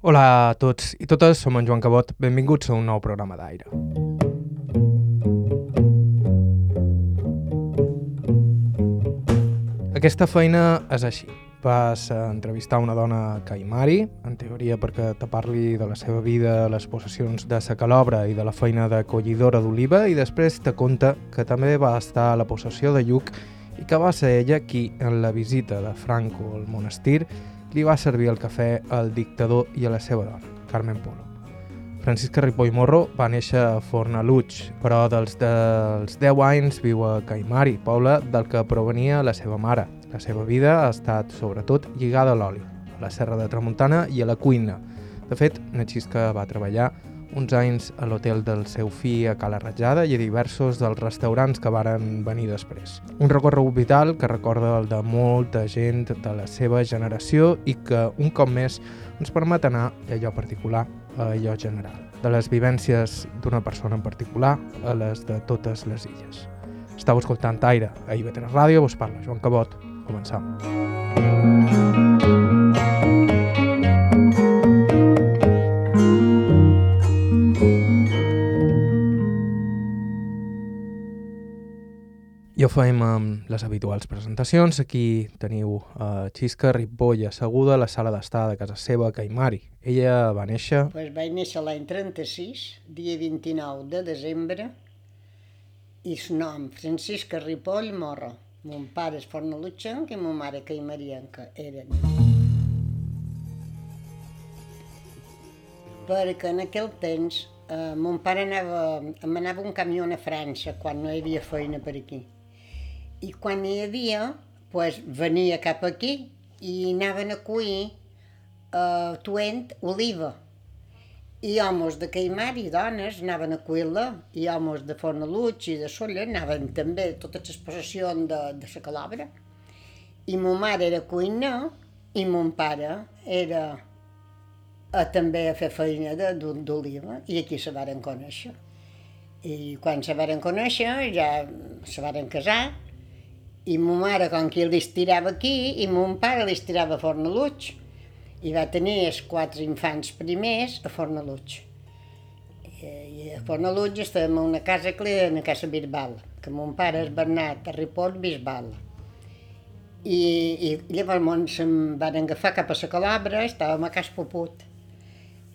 Hola a tots i totes, som en Joan Cabot. Benvinguts a un nou programa d'aire. Aquesta feina és així. Vas a entrevistar una dona caimari, en teoria perquè te parli de la seva vida, les possessions de sa calobra i de la feina de collidora d'oliva, i després te conta que també va estar a la possessió de Lluc i que va ser ella qui, en la visita de Franco al monestir, li va servir el cafè al dictador i a la seva dona, Carmen Polo. Francisca Ripoll Morro va néixer a Fornaluig, però dels, dels 10 anys viu a Caimari, poble del que provenia la seva mare. La seva vida ha estat, sobretot, lligada a l'oli, a la serra de Tramuntana i a la cuina. De fet, Natxisca va treballar uns anys a l'hotel del seu fill a Cala Ratjada i a diversos dels restaurants que varen venir després. Un recorregut vital que recorda el de molta gent de la seva generació i que, un cop més, ens permet anar d'allò particular a allò general, de les vivències d'una persona en particular a les de totes les illes. Estau escoltant Aire a IB3 Ràdio, vos parla Joan Cabot. Començam. Ja ho amb les habituals presentacions. Aquí teniu uh, Xisca Ripoll asseguda a la sala d'estar de casa seva Caimari. Ella va néixer... Pues vaig néixer l'any 36, dia 29 de desembre, i el nom Francisca Ripoll Morro. Mon pare és fornalutxenc i mon mare caimarienca eren. Perquè en aquell temps eh, mon pare anava, em anava un camió a França quan no hi havia feina per aquí. I quan hi havia, pues, venia cap aquí i anaven a cuir eh, tuent oliva. I homes de Caimar i dones anaven a cuir-la, i homes de Fornaluig i de Solla anaven també totes les possessions de, de la calobra. I mon mare era cuina i mon pare era a, també a fer feina d'oliva i aquí se varen conèixer. I quan se varen conèixer ja se varen casar i ma mare, com que l'estirava aquí, i mon pare l'estirava a Fornaluig, i va tenir els quatre infants primers a Fornaluig. I a Fornaluig estàvem en una casa que li deien a Casa Bisbal, que mon pare és Bernat a Ripoll Bisbal. I, i llavors se'n van agafar cap a la Calabra, estàvem a Cas Poput.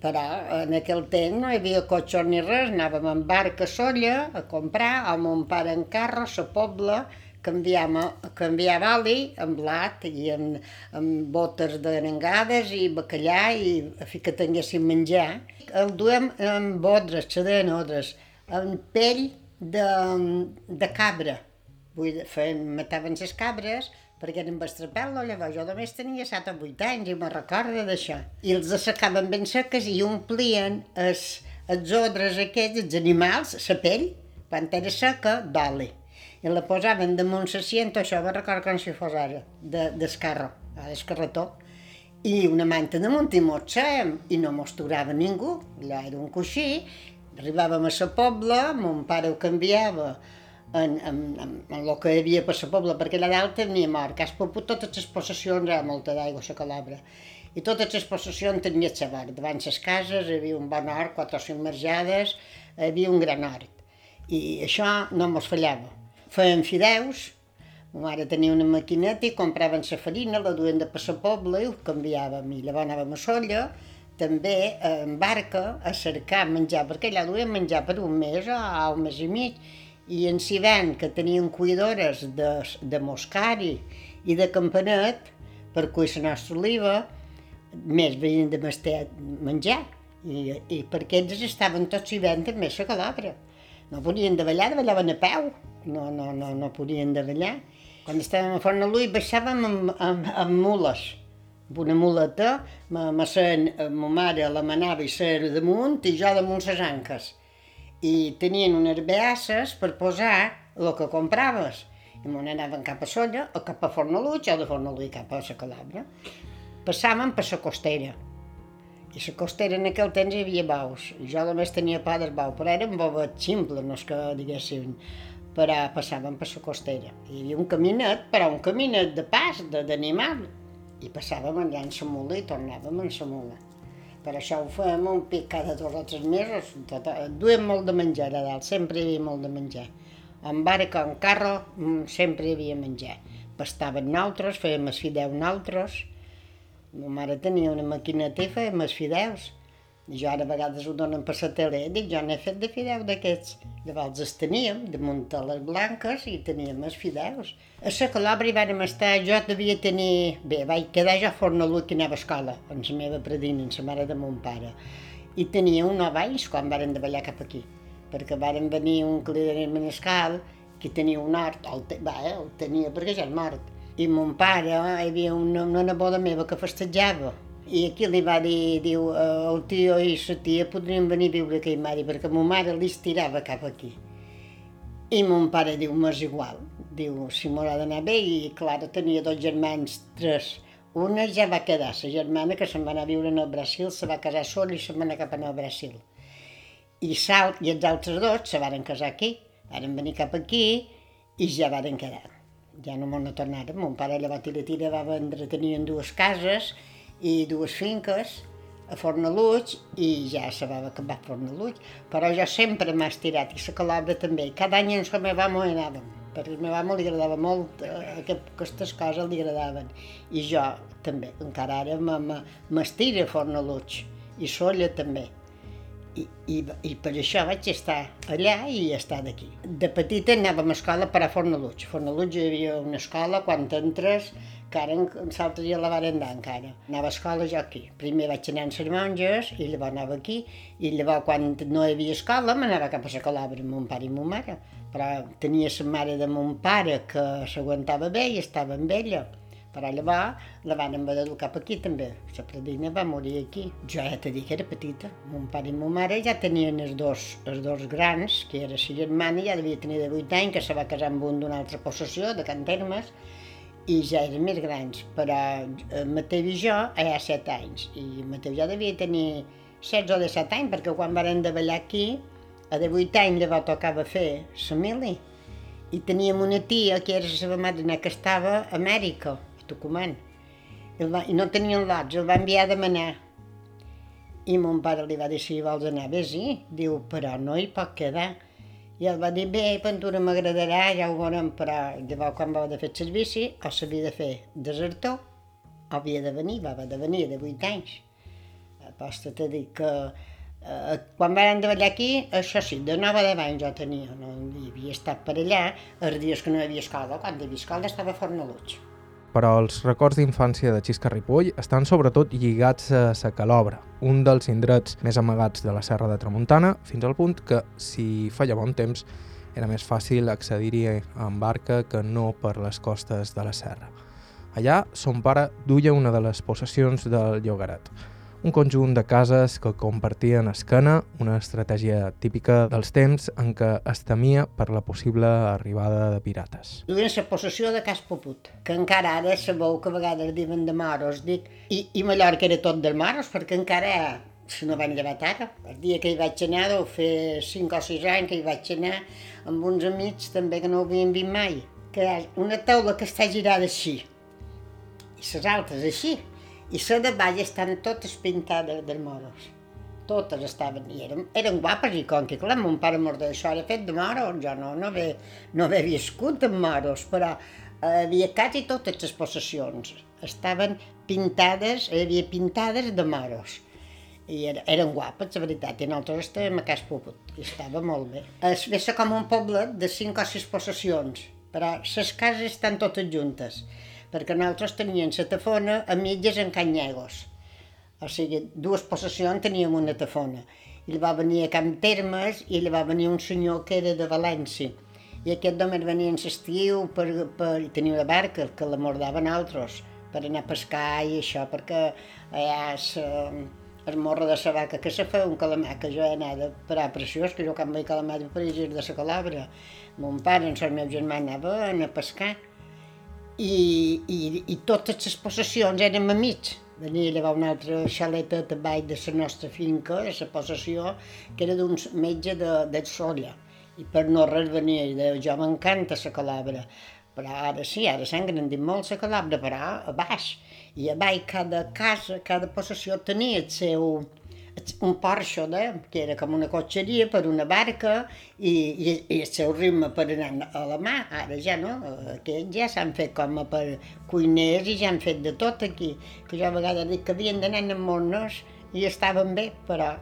Però en aquell temps no hi havia cotxes ni res, anàvem en barca solla a comprar, o mon pare en carro, a la pobla, canviava, canviava oli amb blat i amb, amb botes d'arengades i bacallà i a fi que tinguéssim menjar. El duem amb bodres, se deien odres, amb pell de, de cabra. Vull dir, feien, mataven les cabres perquè eren bestrapel·lo, llavors jo només tenia 7 o 8 anys i me recordo d'això. I els assecaven ben seques i omplien els, els odres aquests, els animals, la pell, quan era seca, d'oli i la posaven damunt la cienta, això va record com si fos ara, de, d'escarro, d'escarretó, i una manta damunt i motsàvem, i no mos durava ningú, allà era un coixí, arribàvem a la pobla, mon pare ho canviava en, en, en, en el que hi havia per la pobla, perquè allà dalt tenia mort, que has poput totes les possessions, ha molta d'aigua a la calabra, i totes les possessions tenia la vora. Davant les cases hi havia un bon hort, quatre o cinc marjades, hi havia un gran hort. I això no mos fallava feien fideus, ma mare tenia una maquineta i compraven la farina, la duien de passar poble i ho canviàvem. I llavors anàvem a Solla, també en barca, a cercar menjar, perquè allà duien menjar per un mes o un mes i mig. I en Sivan, que tenien cuidores de, de moscari i de campanet, per cuir la nostra oliva, més venien de menjar. I, i perquè ells estaven tots vivent també a la calabra. No podien davallar, davallaven a peu no, no, no, no podien davallar. Quan estàvem a Fornalui baixàvem amb, amb, amb mules, amb una muleta, ma, ma, sen, ma mare la manava i ser damunt i jo damunt les anques. I tenien unes beasses per posar el que compraves. I me n'anaven cap a Solla o cap a Fornaluig o de Fornaluig cap a la Calabra. Passàvem per la costera. I la costera en aquell temps hi havia baus. Jo només tenia pa del bau, però eren bobet ximple, no és que diguéssim però passàvem per la costera. Hi havia un caminet, però un caminet de pas, d'animal, i passàvem allà en la mula i tornàvem en la mula. Per això ho fem un pic cada dos o tres mesos. Tot, duem molt de menjar a dalt, sempre hi havia molt de menjar. En barca, en carro, mm, sempre hi havia menjar. Pastaven nosaltres, fèiem els fideus nosaltres. Ma mare tenia una maquineta i fèiem els fideus. I jo ara a vegades ho donen per la tele, dic, jo n'he fet de fideu d'aquests. Llavors els teníem, de les blanques, i teníem els fideus. A la Calabra hi vàrem estar, jo devia tenir... Bé, vaig quedar jo a Fornalut que anava a escola, amb la meva predina, amb la mare de mon pare. I tenia un anys quan varen davallar cap aquí, perquè varen venir un client menescal que tenia un hort, el, te, va, eh, el tenia perquè ja és mort. I mon pare, hi havia una, una neboda meva que festejava, i aquí li va dir, diu, eh, el tio i la tia podrien venir a viure a Caimari perquè ma mare li estirava cap aquí. I mon pare diu, m'és igual. Diu, si m'haurà d'anar bé, i Clara tenia dos germans, tres. Una ja va quedar, la germana que se'n va anar a viure al Brasil, se va casar sola i se'n va anar cap al Brasil. I Sal i els altres dos se varen casar aquí, varen venir cap aquí i ja varen quedar. Ja no m'ho tornaren. Mon pare llavors tira tira va vendre, tenien dues cases i dues finques a Fornaluig i ja se va acabar Fornaluig, però jo sempre m'ha estirat i la també. Cada any en la meva amo anàvem, perquè a la meva amo li agradava molt, eh, que aquestes coses li agradaven. I jo també, encara ara m'estira Fornaluig i Solla també. I, i, per això vaig estar allà i estar d'aquí. De petita anàvem a escola per a Fornaluig. A Fornaluig hi havia una escola, quan entres, que ara nosaltres ja la van andar encara. Anava a escola jo aquí. Primer vaig anar a les monges i llavors anava aquí i llavors quan no hi havia escola m'anava cap a la Calabra amb mon pare i mon mare. Però tenia la mare de mon pare que s'aguantava bé i estava amb ella. Però llavors la van haver dur cap aquí també. La predina va morir aquí. Jo ja t'he dit que era petita. Mon pare i mon mare ja tenien els dos, els dos grans, que era la germana, ja devia tenir de 8 anys, que se va casar amb un d'una altra possessió, de Can Termes, i ja eren més grans, però eh, Mateu i jo hi ha set anys, i Mateu ja devia tenir 16 o 17 anys, perquè quan varen davallar aquí, a de 8 anys llavors tocava fer la mili, i teníem una tia que era la seva madrina que estava a Amèrica, Tucumán, i, va, i no tenien lots, el va enviar a demanar. I mon pare li va dir, si vols anar, vés-hi. Diu, però no hi pot quedar i ell va dir, bé, pintura m'agradarà, ja ho veurem, però llavors quan va de fer el servici, o s'havia de fer desertor, o havia de venir, va de venir de 8 anys. Aposta a dir que eh, quan vam treballar aquí, això sí, de 9 a 10 anys jo tenia, no hi havia estat per allà, els dies que no hi havia escola, quan hi havia escola estava a Fornaluig però els records d'infància de Xisca Ripoll estan sobretot lligats a sa Calobra, un dels indrets més amagats de la Serra de Tramuntana, fins al punt que, si feia bon temps, era més fàcil accedir-hi en barca que no per les costes de la serra. Allà, son pare duia una de les possessions del Llogaret, un conjunt de cases que compartien esquena, una estratègia típica dels temps en què es temia per la possible arribada de pirates. Duien la possessió de Cas Poput, que encara ara sabeu que a vegades diuen de Moros, dic, i, i Mallorca era tot del Moros, perquè encara si no van llevat ara. El dia que hi vaig anar, deu fer 5 o 6 anys que hi vaig anar amb uns amics també que no ho havien vist mai, que una taula que està girada així, i les altres així, i la de baix estan totes pintades de moros. Totes estaven, i eren, eren guapes, i com que, clar, mon pare mort d'això era fet de moros, jo no, no, havia, no havia viscut amb moros, però eh, havia quasi totes les possessions. Estaven pintades, hi havia pintades de moros i era, eren guapes, la veritat, i nosaltres estàvem a Cas Puput, i estava molt bé. Es veia com un poble de cinc o sis possessions, però les cases estan totes juntes perquè nosaltres teníem la tafona a mitges en Canyegos. O sigui, dues possessions teníem una tafona. I va venir a Camp Termes i li va venir un senyor que era de València. I aquest només venia en l'estiu per, per tenir una barca que la mordaven altres per anar a pescar i això, perquè allà es, es morra de la vaca que se fa un calamar, que jo he anat a parar preciós, que jo quan vaig calamar de París de la Calabra. Mon pare, en el meu germà, anava a pescar i, i, i totes les possessions érem amics. Venia a llevar una altra xaleta també de la nostra finca, de la possessió, que era d'un metge de, de Solla. I per no res venia, i de, jo m'encanta la calabra, però ara sí, ara s'ha engrandit molt la calabra, però a baix. I a baix cada casa, cada possessió tenia el seu, un porxo, de, que era com una cotxeria per una barca i, i, i el seu ritme per anar a la mà. Ara ja no, aquests ja s'han fet com a per cuiners i ja han fet de tot aquí. Que jo a vegades dic que havien d'anar amb mones i estaven bé, però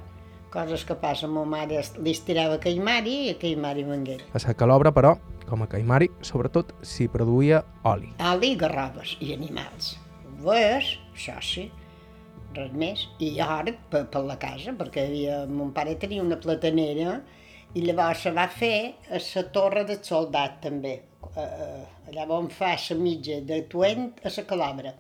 coses que passen. Ma mare li estirava caimari i caimari vengué. A sa calobra, però, com a caimari, sobretot s'hi produïa oli. Oli, garrobes i animals. Ves, això sí res més. I ara, per, per la casa, perquè havia, mon pare tenia una platanera i llavors se va fer a la torre del soldat també, allà on fa la mitja de Tuent a la Calabra.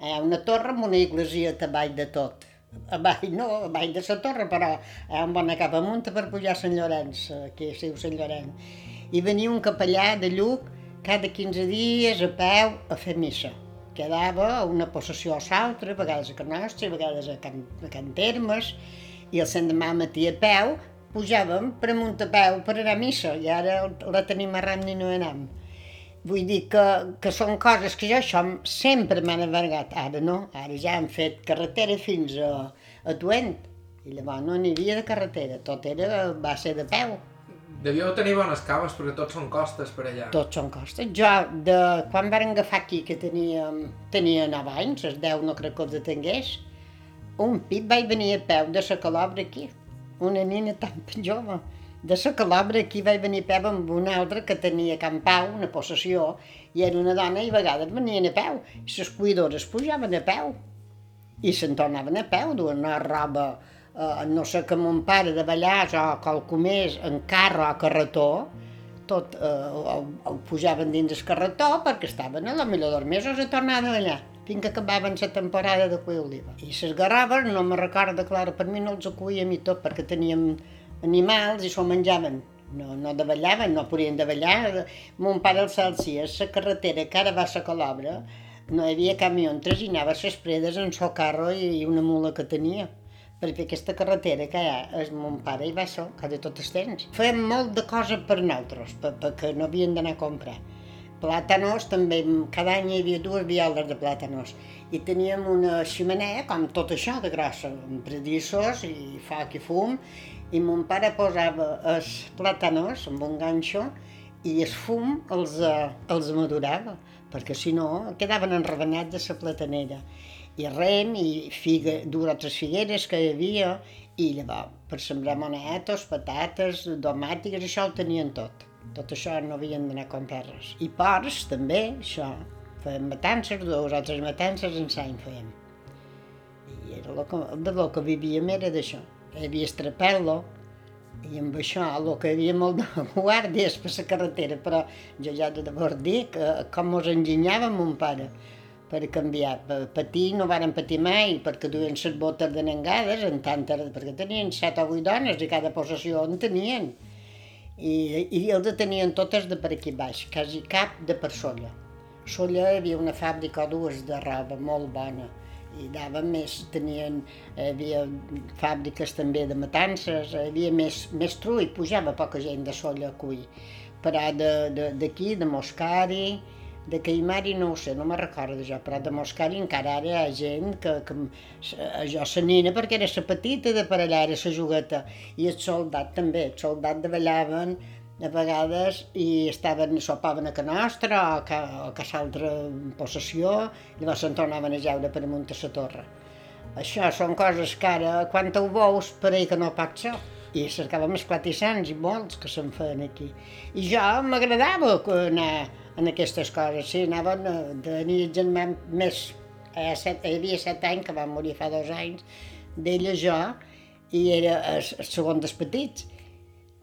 Hi ha una torre amb una iglesia a baix de tot. A baix, no, a baix de la torre, però hi ha un bon cap amunt per pujar a Sant Llorenç, que es diu Sant Llorenç. I venia un capellà de Lluc cada 15 dies a peu a fer missa quedava una possessió a l'altra, a vegades a Can a vegades a Can, a Can Termes, i el l'endemà matí a peu pujàvem per amunt a peu per anar a missa, i ara la tenim arran i no anem. Vull dir que, que són coses que jo això sempre m'han albergat, ara no, ara ja han fet carretera fins a, a Tuent, i llavors no havia de carretera, tot era, va ser de peu. Devíeu tenir bones caves, perquè tots són costes per allà. Tots són costes. Jo, de, quan vam agafar aquí, que tenia, tenia 9 anys, els 10 no crec que els detengués, un pit vaig venir a peu de la calobra aquí, una nina tan jove. De la calobra aquí vaig venir a peu amb una altra que tenia Can Pau, una possessió, i era una dona i a vegades venien a peu. I les cuidores pujaven a peu. I se'n tornaven a peu, duen roba eh, no sé que mon pare de Ballars o qualcú més en carro o carretó, tot eh, el, el pujaven dins el carretó perquè estaven a la millor dos mesos a tornar d'allà fins que acabaven la temporada de cuir oliva. I les garraves, no me recordo, clar, per mi no els acuíem i tot, perquè teníem animals i s'ho menjaven. No, no davallaven, no podien davallar. Mon pare el Celsià, la carretera que ara va a Colobra, no hi havia camió, traginava les predes en el carro i una mula que tenia perquè aquesta carretera que hi ha és mon pare i va ser cada tot el temps. Fèiem molt de coses per nosaltres, perquè no havien d'anar a comprar. Plàtanos també, cada any hi havia dues violes de plàtanos i teníem una ximenea com tot això de grossa, amb predissos i foc i fum i mon pare posava els plàtanos amb un ganxo i el fum els, eh, els madurava, perquè si no quedaven enravenats de la platanera i rem i figa, dues altres figueres que hi havia i llavors per sembrar monetos, patates, domàtiques, això ho tenien tot. Tot això no havien d'anar a comprar res. I porcs també, això. Fèiem matances, dues altres matances en l'any fèiem. I era lo que, de lo que vivíem era d'això. Hi havia estrapel·lo, i amb això, el que hi havia molt de guàrdies per la carretera, però jo ja de debò dir que com mos enginyava mon pare per canviar. Patir no varen patir mai, perquè duien les botes de nengades, en tanta, perquè tenien set o vuit dones i cada possessió en tenien. I, i els tenien totes de per aquí baix, quasi cap de per Solla. Solla hi havia una fàbrica o dues de roba molt bona i dava més, tenien, hi havia fàbriques també de matances, hi havia més, més trull, pujava poca gent de Solla a cuir, però d'aquí, de, de, de Moscari, de Caimari no ho sé, no me recordo jo, però de Moscari encara ara hi ha gent que, que jo la nina perquè era la petita de per allà, era la jugueta, i el soldat també, el soldat davallaven a vegades i estaven, sopaven a ca nostra o ca, o a ca altra possessió, llavors se'n tornaven a jaure per amunt a la torre. Això són coses que ara, quan ho veus, pareix que no pot ser. I cercàvem els platissants i molts que se'n feien aquí. I jo m'agradava anar en aquestes coses. Sí, anaven a tenir el germà més... Eh, hi havia set anys, que va morir fa dos anys, d'ella jo, i era el, el segon dels petits.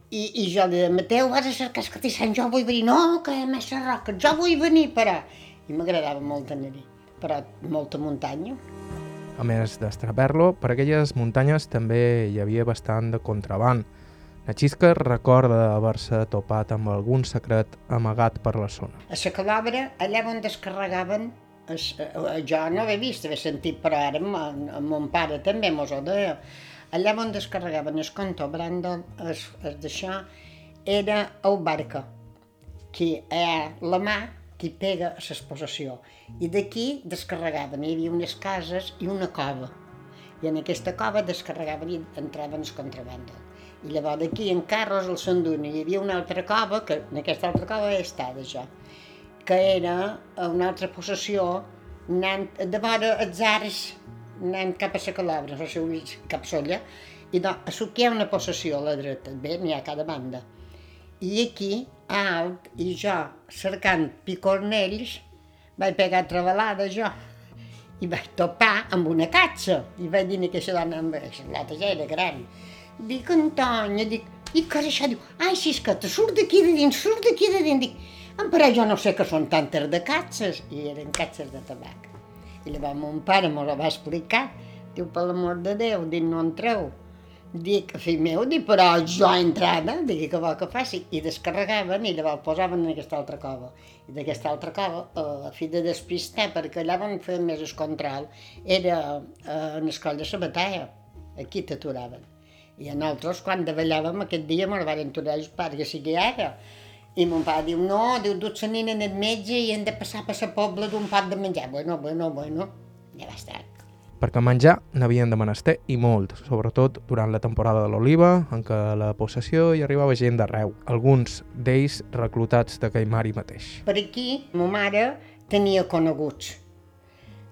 I, I jo li deia, Mateu, vas a cercar escatissant, jo vull venir. No, que a Messa Roca, jo vull venir, però... I m'agradava molt anar-hi, però molta muntanya. A més d'Estraperlo, per aquelles muntanyes també hi havia bastant de contraband, la Xisca recorda haver-se topat amb algun secret amagat per la zona. A la Calabra, allà on descarregaven, es, eh, jo no he vist, he sentit, però ara amb mon pare també mos ho deia, allà on descarregaven el conto Brandon, es, es d'això, era el barca, que a la mà qui pega a l'exposició. I d'aquí descarregaven, hi havia unes cases i una cova. I en aquesta cova descarregaven i entraven els contrabanda. I llavors d'aquí en carros al Sanduna hi havia una altra cova, que en aquesta altra cova he estat jo, que era una altra possessió anant de vora els arts, anant cap a la Calabra, sé si cap solla, i no, a suc hi ha una possessió a la dreta, bé, n'hi ha a cada banda. I aquí, a alt, i jo, cercant picornells, vaig pegar trebalada jo, i vaig topar amb una catxa, i vaig dir que aquesta dona, amb l'altra ja era gran, Dic, Antònia, dic, i això? Diu, ai, te surt d'aquí de dins, surt d'aquí de dins. Dic, però jo no sé que són tantes de catxes. I eren catxes de tabac. I llavors mon pare m'ho va explicar. Diu, per l'amor de Déu, dic, no entreu. Dic, fill meu, dic, però jo entrava, dic, que vol que faci. I descarregaven i llavors posaven en aquesta altra cova. I d'aquesta altra cova, a fi de despistar, perquè allà on feien més el control, era eh, en l'escola de Sabatalla. Aquí t'aturaven. I a nosaltres, quan davallàvem aquest dia, me'l van aturar els pares, que sigui ara. I mon pare diu, no, diu, duts la nina el metge i hem de passar per la pobla d'un pot de menjar. Bueno, bueno, bueno, ja va estar. Perquè menjar n'havien de menester i molt, sobretot durant la temporada de l'oliva, en què la possessió hi arribava gent d'arreu, alguns d'ells reclutats de Caimari mateix. Per aquí, ma mare tenia coneguts.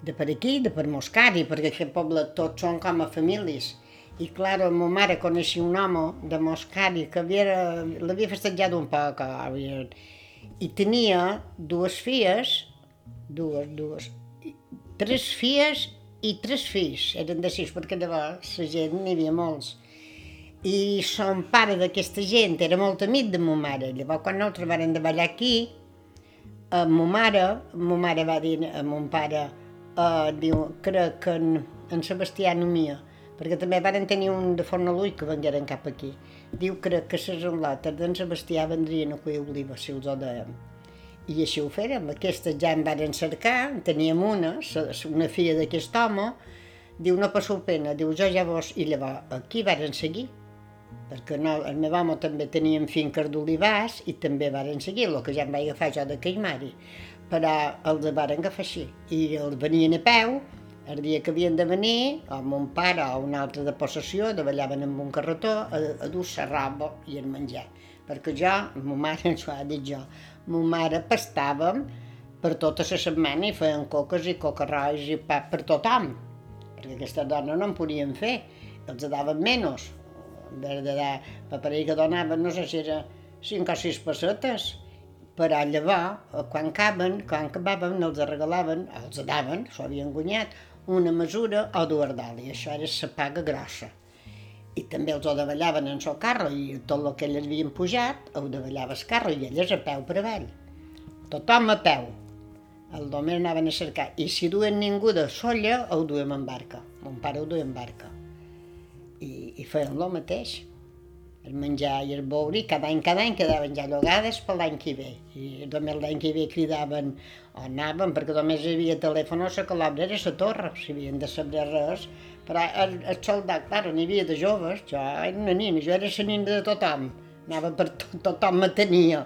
De per aquí, de per Moscari, perquè aquest poble tots són com a famílies i clar, la meva mare coneixia un home de Moscari que l'havia festejat un poc havia, i tenia dues filles, dues, dues, tres filles i tres fills, eren de sis, perquè llavors la gent n'hi havia molts. I son pare d'aquesta gent era molt amic de ma mare. Llavors, quan nosaltres vam davallar aquí, a ma mare, ma mare va dir a mon pare, uh, diu, crec que en, en Sebastià no mia, perquè també varen tenir un de Fornalui que vengueren cap aquí. Diu que, que ses enlates d'en Sebastià vendrien a cuir oliva, si els ho dèiem. I així ho fèrem. Aquestes ja en varen cercar, en teníem una, una filla d'aquest home, diu, no passeu pena, diu, jo ja vos... I llavors aquí varen seguir, perquè no, el meu home també tenien finques d'olivars i també varen seguir, el que ja em vaig agafar jo de Caimari, però els varen agafar així. I els venien a peu, el dia que havien de venir, o mon pare o un altre de possessió, davallaven amb un carretó a, a dur la roba i el menjar. Perquè jo, ma mare ho ha dit jo, ma mare pastàvem per tota la setmana i feien coques i cocarrois i pa per tothom, perquè aquesta dona no en podien fer, els daven menys. De, de, de, per parell que donaven, no sé si era 5 o 6 pessetes, però llavors, quan acaben, quan acabaven, els regalaven, els daven, s'ho havien guanyat, una mesura o dues i això era la paga grossa. I també els ho davallaven en el carro i tot el que elles havien pujat ho davallava el carro i elles a peu per avall. Tothom a peu. El domer anaven a cercar. I si duen ningú de solla, ho duem en barca. Mon pare ho duia en barca. I, i feien el mateix el menjar i el beure, i cada any, cada any quedaven ja llogades per l'any que ve. I només l'any que ve cridaven o anaven, perquè només hi havia telèfon a la calabra, era la torre, si havien de saber res. Però el, el soldat, clar, n'hi havia de joves, jo era una nina, jo era la nina de tothom, anava per tot, tothom me tenia.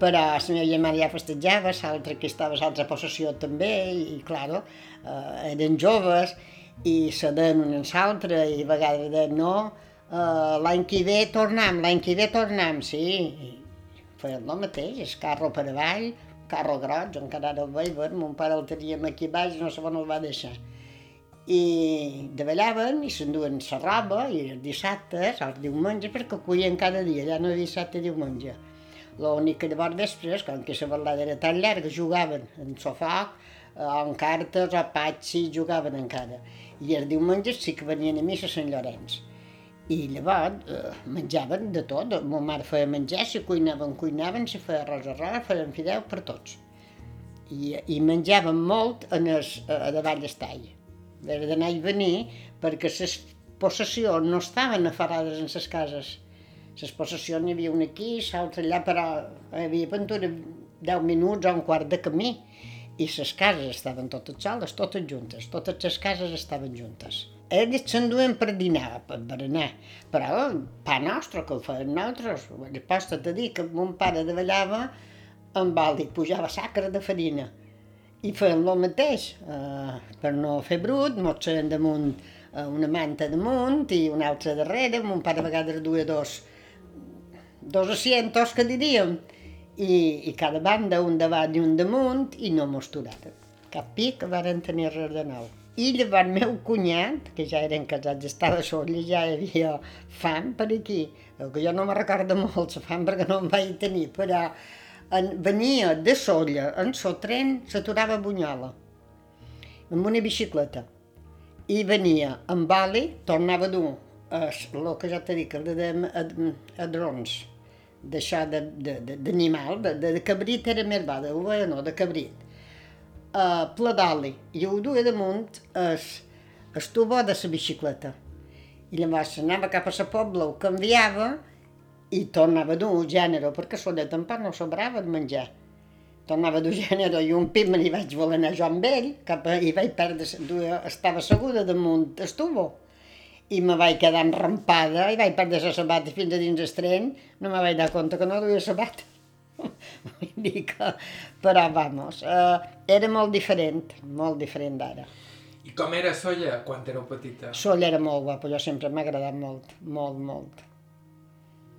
Però la meva germana ja festejava, l'altra que estava a l'altra possessió també, i, i clar, eh, eren joves, i se deien un en l'altre, i a vegades no, Uh, l'any que ve tornem, l'any que ve tornem, sí. I feien el mateix, el carro per avall, carro groig, encara ara el veig, bueno, mon pare el teníem aquí baix, no sé on el va deixar. I davallaven i s'enduen la roba i els dissabtes, els diumenges, perquè cuien cada dia, ja no dissabte i diumenge. L'únic que llavors després, com que la balada era tan llarga, jugaven en sofà, en cartes o patxi, jugaven encara. I els diumenges sí que venien a missa a Sant Llorenç i llavors eh, menjaven de tot. Ma mare feia menjar, si cuinaven, cuinaven, si feia arròs, arròs, feien fideu per tots. I, i menjaven molt en es, a davall d'estall. Era d'anar i venir perquè les possessions no estaven aferrades en les cases. Les possessions n'hi havia una aquí, l'altra allà, però hi havia aventura 10 minuts o un quart de camí. I les cases estaven totes soles, totes juntes, totes les cases estaven juntes s'enduen per dinar, per berenar, però pa nostre, que el feien nosaltres, posta a dir que mon pare davallava amb oli, pujava sacre de farina i feien el mateix, eh, per no fer brut, mos seien damunt eh, una manta damunt i una altra darrere, mon pare a vegades duia dos, dos asientos, que diríem, i, i cada banda un davant i un damunt i no mos. Cap pic varen tenir res de nou. I llavors meu cunyat, que ja eren casats, estava sol i ja hi havia fam per aquí, que jo no me recordo molt la fam perquè no em vaig tenir, però en, venia de Solla en so tren, s'aturava a Bunyola, amb una bicicleta. I venia amb oli, tornava a dur el que ja t'he dit, el de, a, a drons, d'això d'animal, de, de, de, de cabrit era més bo, d'ovella no, de cabrit. Pla d'oli, i ho duia damunt es, es tubo de la bicicleta. I llavors anava cap a la pobla, ho canviava, i tornava a dur gènere, perquè sola tampoc no sobrava de menjar. Tornava a dur gènere i un pit me n'hi vaig voler anar jo amb ell, cap a, i vaig perdre, estava segura damunt el tubo. I me vaig quedar enrampada i vaig perdre la sabata fins a dins el tren, no me vaig dar compte que no duia sabata. Vull dir que, però vamos, eh, era molt diferent, molt diferent d'ara. I com era Solla quan éreu petita? Solla era molt guapa, jo sempre m'ha agradat molt, molt, molt.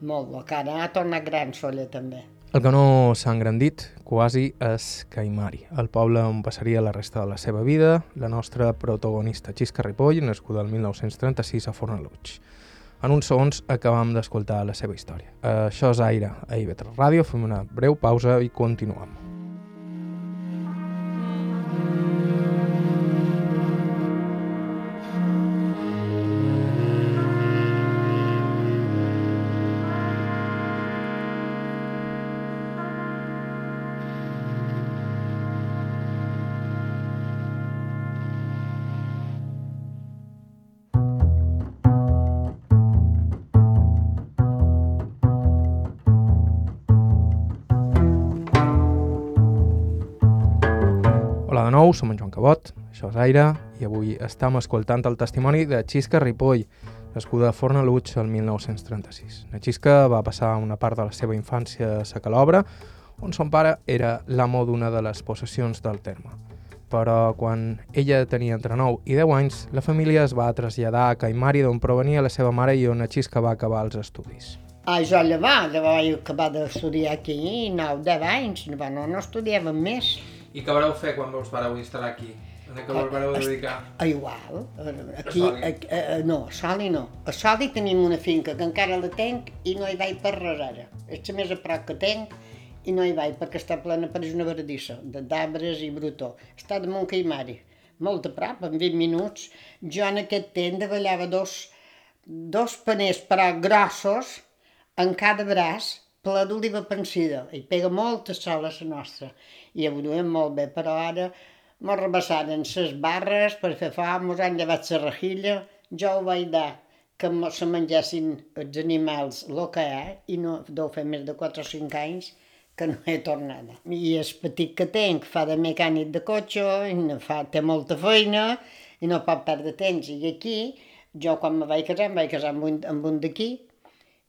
Molt bo, que ara ha tornat gran Solla també. El que no s'ha engrandit quasi és Caimari, el poble on passaria la resta de la seva vida, la nostra protagonista Xisca Ripoll, nascuda el 1936 a Fornaluig. En uns segons acabam d'escoltar la seva història. Això és Aire a IB3 Ràdio, fem una breu pausa i continuem. Nou, som en Joan Cabot, això és Aire, i avui estem escoltant el testimoni de Xisca Ripoll, nascuda a Fornaluig el 1936. La Xisca va passar una part de la seva infància a Sacalobra, on son pare era l'amo d'una de les possessions del terme. Però quan ella tenia entre 9 i 10 anys, la família es va traslladar a Caimari, d'on provenia la seva mare i on la Xisca va acabar els estudis. Ah, jo llavors vaig acabar d'estudiar aquí, 9-10 anys, no, no estudiàvem més. I què vareu fer quan us vareu instal·lar aquí? En què vos vareu dedicar? A, igual. Aquí, a, a, a, no, a Soli no. A Soli tenim una finca que encara la tenc i no hi vaig per res ara. És la més a prop que tenc i no hi vaig perquè està plena, per una verdissa, d'arbres i brutó. Està damunt Caimari, molt a prop, en 20 minuts. Jo en aquest temps davallava dos, dos paners però grossos en cada braç ple d'oliva pensida. I pega molta sol a la nostra i ho duem molt bé, però ara mos rebassaren ses barres per fer fam, mos han llevat la rejilla, jo ho vaig dar que se mengessin els animals el que hi ha, i no deu fer més de 4 o 5 anys que no he tornat. I el petit que tenc fa de mecànic de cotxe, i no fa, té molta feina, i no pot perdre temps. I aquí, jo quan me vaig casar, em vaig casar amb un, amb un d'aquí,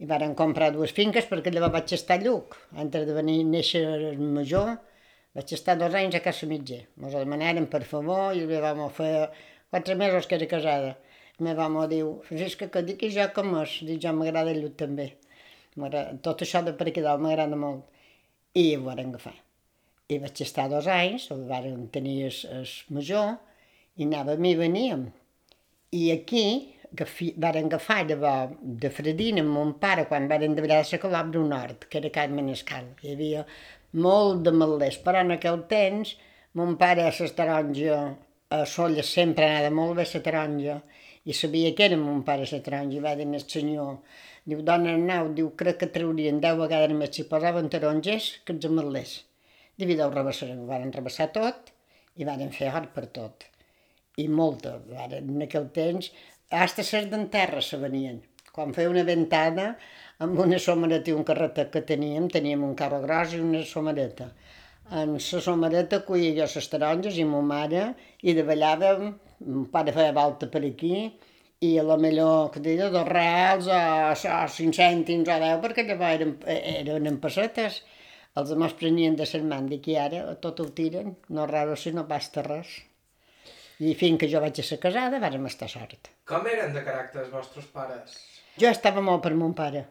i varen comprar dues finques perquè llavors vaig estar a Lluc, antes de venir néixer major, vaig estar dos anys a casa mitja. Ens demanaren per favor i li vam fer quatre mesos que era casada. Me vam dir, Francisca, que dic jo com és. Dic, jo m'agrada el també. Tot això de per aquí dalt m'agrada molt. I ho van agafar. I vaig estar dos anys, el vam tenir el, el major, i anàvem i veníem. I aquí que fi, varen agafar de, de Fredina amb mon pare quan varen de a la Calabra Nord, que era Can Menescal. Hi havia molt de malers, però en aquell temps mon pare a la taronja, a Solla sempre anava molt bé la taronja, i sabia que era mon pare la taronja, i va dir el senyor, diu, dona Arnau, diu, crec que traurien deu vegades més si posaven taronges que els ametlers. Diu, deu rebassar, ho van rebassar tot i van fer or per tot. I molta, en aquell temps, hasta les d'enterra se venien. Quan feia una ventada, amb una somareta i un carretet que teníem, teníem un carro gros i una somareta. En la somareta cuia jo les taronges i ma mare i davallàvem, mon pare feia volta per aquí, i a la millor, que deia, dos reals o, o cinc cèntims o deu, perquè llavors eren, eren en pessetes. els amos prenien de sermant, dic, i ara tot ho tiren, no raro si no basta res. I fins que jo vaig a ser casada, vàrem estar sort. Com eren de caràcter els vostres pares? Jo estava molt per mon pare,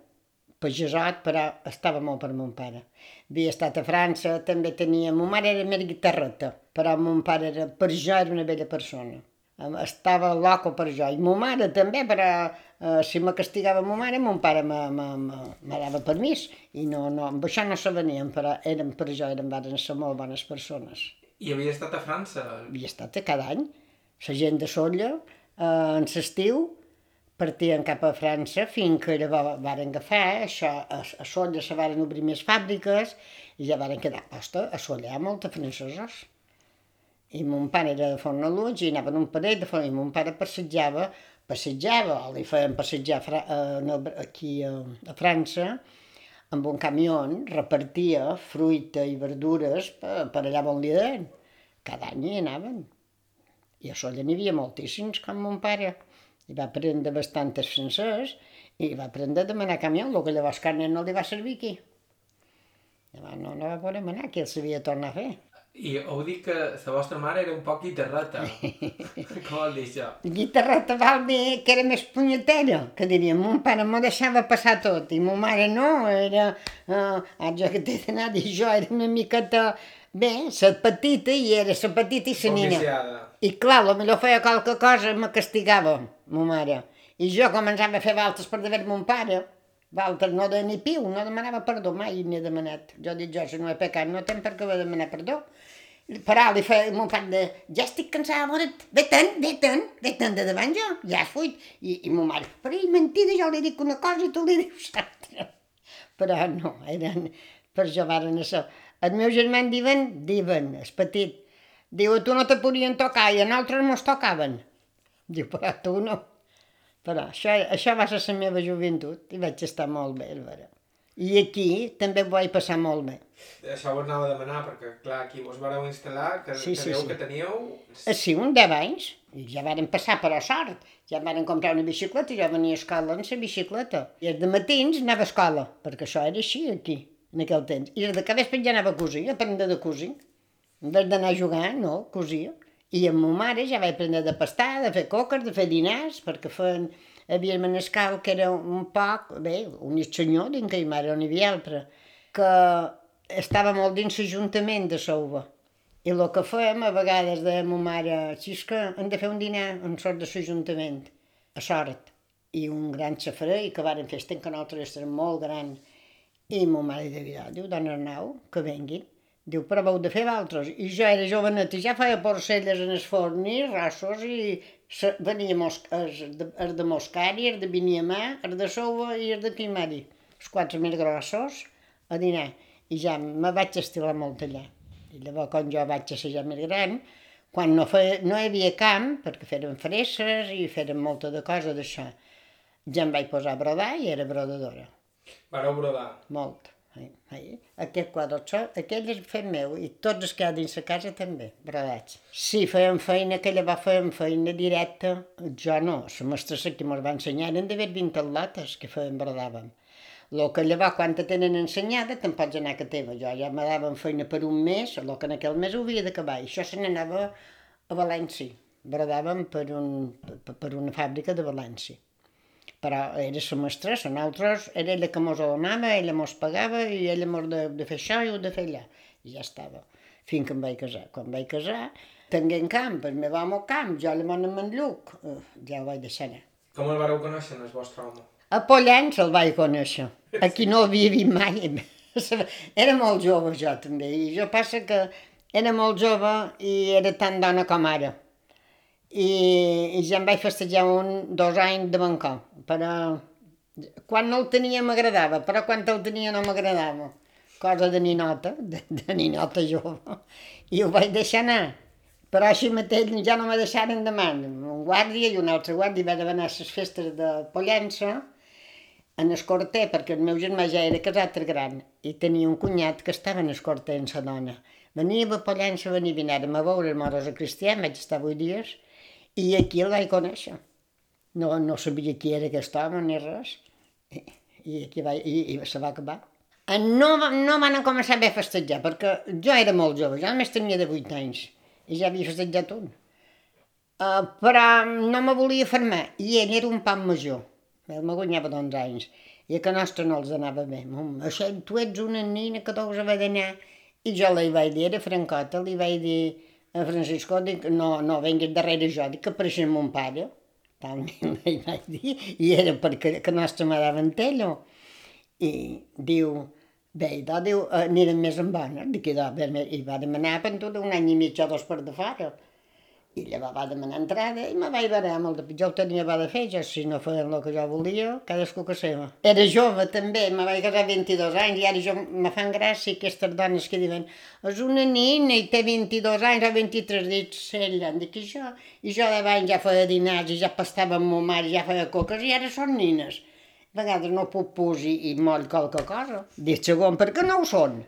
pagesot, però estava molt per mon pare. Havia estat a França, també tenia... Mon mare era més guitarreta, però mon pare era, per jo era una bella persona. Estava loco per jo. I mon mare també, però eh, si me castigava mon mare, mon pare me, me, me, me dava permís. I no, no, amb això no se venien, però eren per jo, eren, van ser molt bones persones. I havia estat a França? Havia estat cada any la gent de Solla, eh, en l'estiu, partien cap a França fins que llavors varen agafar, això, a, a Solla se varen obrir més fàbriques i ja varen quedar posta a Solla hi ha molta francesos. I mon pare era de Fornalutx i anaven un parell de Fornalutx i mon pare passejava, passejava, o li feien passejar a, a, aquí a, a França, amb un camió repartia fruita i verdures per, per allà on li deien. Cada any hi anaven. I a Solla n'hi havia moltíssims, com mon pare. I va aprendre bastantes francès i va aprendre a demanar camió, el que llavors carne no li va servir aquí. Llavors no, no va poder manar, que el sabia tornar a fer. I heu dit que la vostra mare era un poc guitarreta. Com vol dir això? Guitarreta vol dir que era més punyetera, que diríem. Mon pare m'ho deixava passar tot i mon mare no, era... Uh, jo que t'he d'anar dir, jo era una miqueta Bé, la petita i era la petita i la nina. I clar, millor feia qualque cosa me castigava, ma mare. I jo començava a fer voltes per d'haver mon pare. Voltes no de ni piu, no demanava perdó, mai n'he demanat. Jo dic, jo, si no he pecat, no tenc per què va demanar perdó. Però li feia mon pare de, ja estic cansada, more't, ve-te'n, ve-te'n, ve-te'n de davant jo, ja has fuit. I, i mon mare, però és mentida, jo li dic una cosa i tu li dius l'altra. Però no, eren, per jo varen això. El meu germà en diuen, diuen, és petit. Diu, tu no te podien tocar i a nosaltres mos tocaven. Diu, però tu no. Però això, això va ser la meva joventut i vaig estar molt bé, és vera. I aquí també ho vaig passar molt bé. Això ho anava a demanar, perquè clar, aquí vos vareu instal·lar, que, sí, sí, sí. que teníeu... Eh, sí, un 10 anys, i ja varen passar per a sort. Ja varen comprar una bicicleta i jo venia a escola amb la bicicleta. I els de matins anava a escola, perquè això era així aquí en aquell temps. I de cada vespre ja anava a cosir, a aprendre de cosir. D'anar a jugar, no, cosia. I amb ma mare ja vaig aprendre de pastar, de fer coques, de fer dinars, perquè feien... Havia el menescal que era un poc, bé, un senyor, dins que hi mare no hi havia altre, que estava molt dins l'Ajuntament de Souva. I el que fèiem, a vegades, de ma mare, si és que hem de fer un dinar en sort de l'Ajuntament, a sort. I un gran xafaré, i que varen fer, que nosaltres érem molt grans, i mon mare deia, diu, dona Arnau, que venguin. Diu, però heu de fer d'altres. I jo era jovenet i ja feia porcelles en el forn i rassos i se, venia mos, es, de, es de Moscari, es de Viniamà, es de Sova i es de Quimari. Els quatre més grossos a dinar. I ja me vaig estilar molt allà. I llavors, quan jo vaig ser ja més gran, quan no, feia, no hi havia camp, perquè feren fresses i feren molta de cosa d'això, ja em vaig posar a brodar i era brodadora. Vareu brodar? Molt. Aquest quadre, això, aquell és fet meu i tots els que hi ha dins la casa també, brodats. Sí, fèiem feina, aquella va fèiem feina directa, jo no, la mestressa que ens va ensenyar eren d'haver 20 atletes que fèiem, brodàvem. El que llavors, quan te tenen ensenyada, te'n pots anar a teva. Jo ja me daven feina per un mes, el que en aquell mes ho havia d'acabar. I això se n'anava a València. Brodàvem per, un, per, per una fàbrica de València però era la mestressa, nosaltres era ella que mos ho donava, ella mos pagava i ella mos de, de fer això i ho de fer allà. I ja estava, fins que em vaig casar. Quan vaig casar, tenint camp, el meu home al camp, jo la mona amb en Lluc, uh, ja ho vaig deixar anar. Com el vareu conèixer, el vostre home? A Pollans el vaig conèixer. Aquí no havia vist mai. Era molt jove jo també, i jo passa que era molt jove i era tan dona com ara i, i ja em vaig festejar un, dos anys de bancó, però quan no el tenia m'agradava, però quan el tenia no m'agradava. Cosa de ninota, de, de ninota jove. I ho vaig deixar anar. Però així mateix ja no me deixaren de mà. Un guàrdia i un altre guàrdia va anar a les festes de Pollença en escorter, perquè el meu germà ja era casat gran i tenia un cunyat que estava en escorter amb sa dona. Venia a Pollença, venia a vinàrem a veure el Moros a Cristià, vaig estar vuit dies, i aquí el vaig conèixer. No, no sabia qui era aquest home ni res. I, i aquí va, i, i se va acabar. Eh, No, no van començar a festejar, perquè jo era molt jove, jo només tenia de 8 anys, i ja havia festejat un. Uh, però no me volia fermar, i ell era un pan major, ell me guanyava d'11 anys, i a que nostre no els anava bé. Això, tu ets una nina que deus haver d'anar. I jo li vaig dir, era francota, li vaig dir a Francisco, dic, no, no venguis darrere jo, dic que apareixia mon pare. Talment li vaig dir, i era perquè que nostre m'anava en tello. I diu, bé, idò, diu, anirem més en bona. Dic, idò, i va demanar tot un any i mig o dos per de fora. I llavors va demanar entrada i me vaig veure amb el de jo ho tenia va de fer, ja si no feien el que jo volia, cadascú que seva. Era jove també, me vaig casar 22 anys i ara jo me fan gràcia aquestes dones que diuen és una nina i té 22 anys o 23 dits cella, dic i jo, i jo d'abans ja feia dinars i ja pastava amb mon mare, ja feia coques i ara són nines. A vegades no puc posar i moll qualque cosa. Dic segon perquè no ho són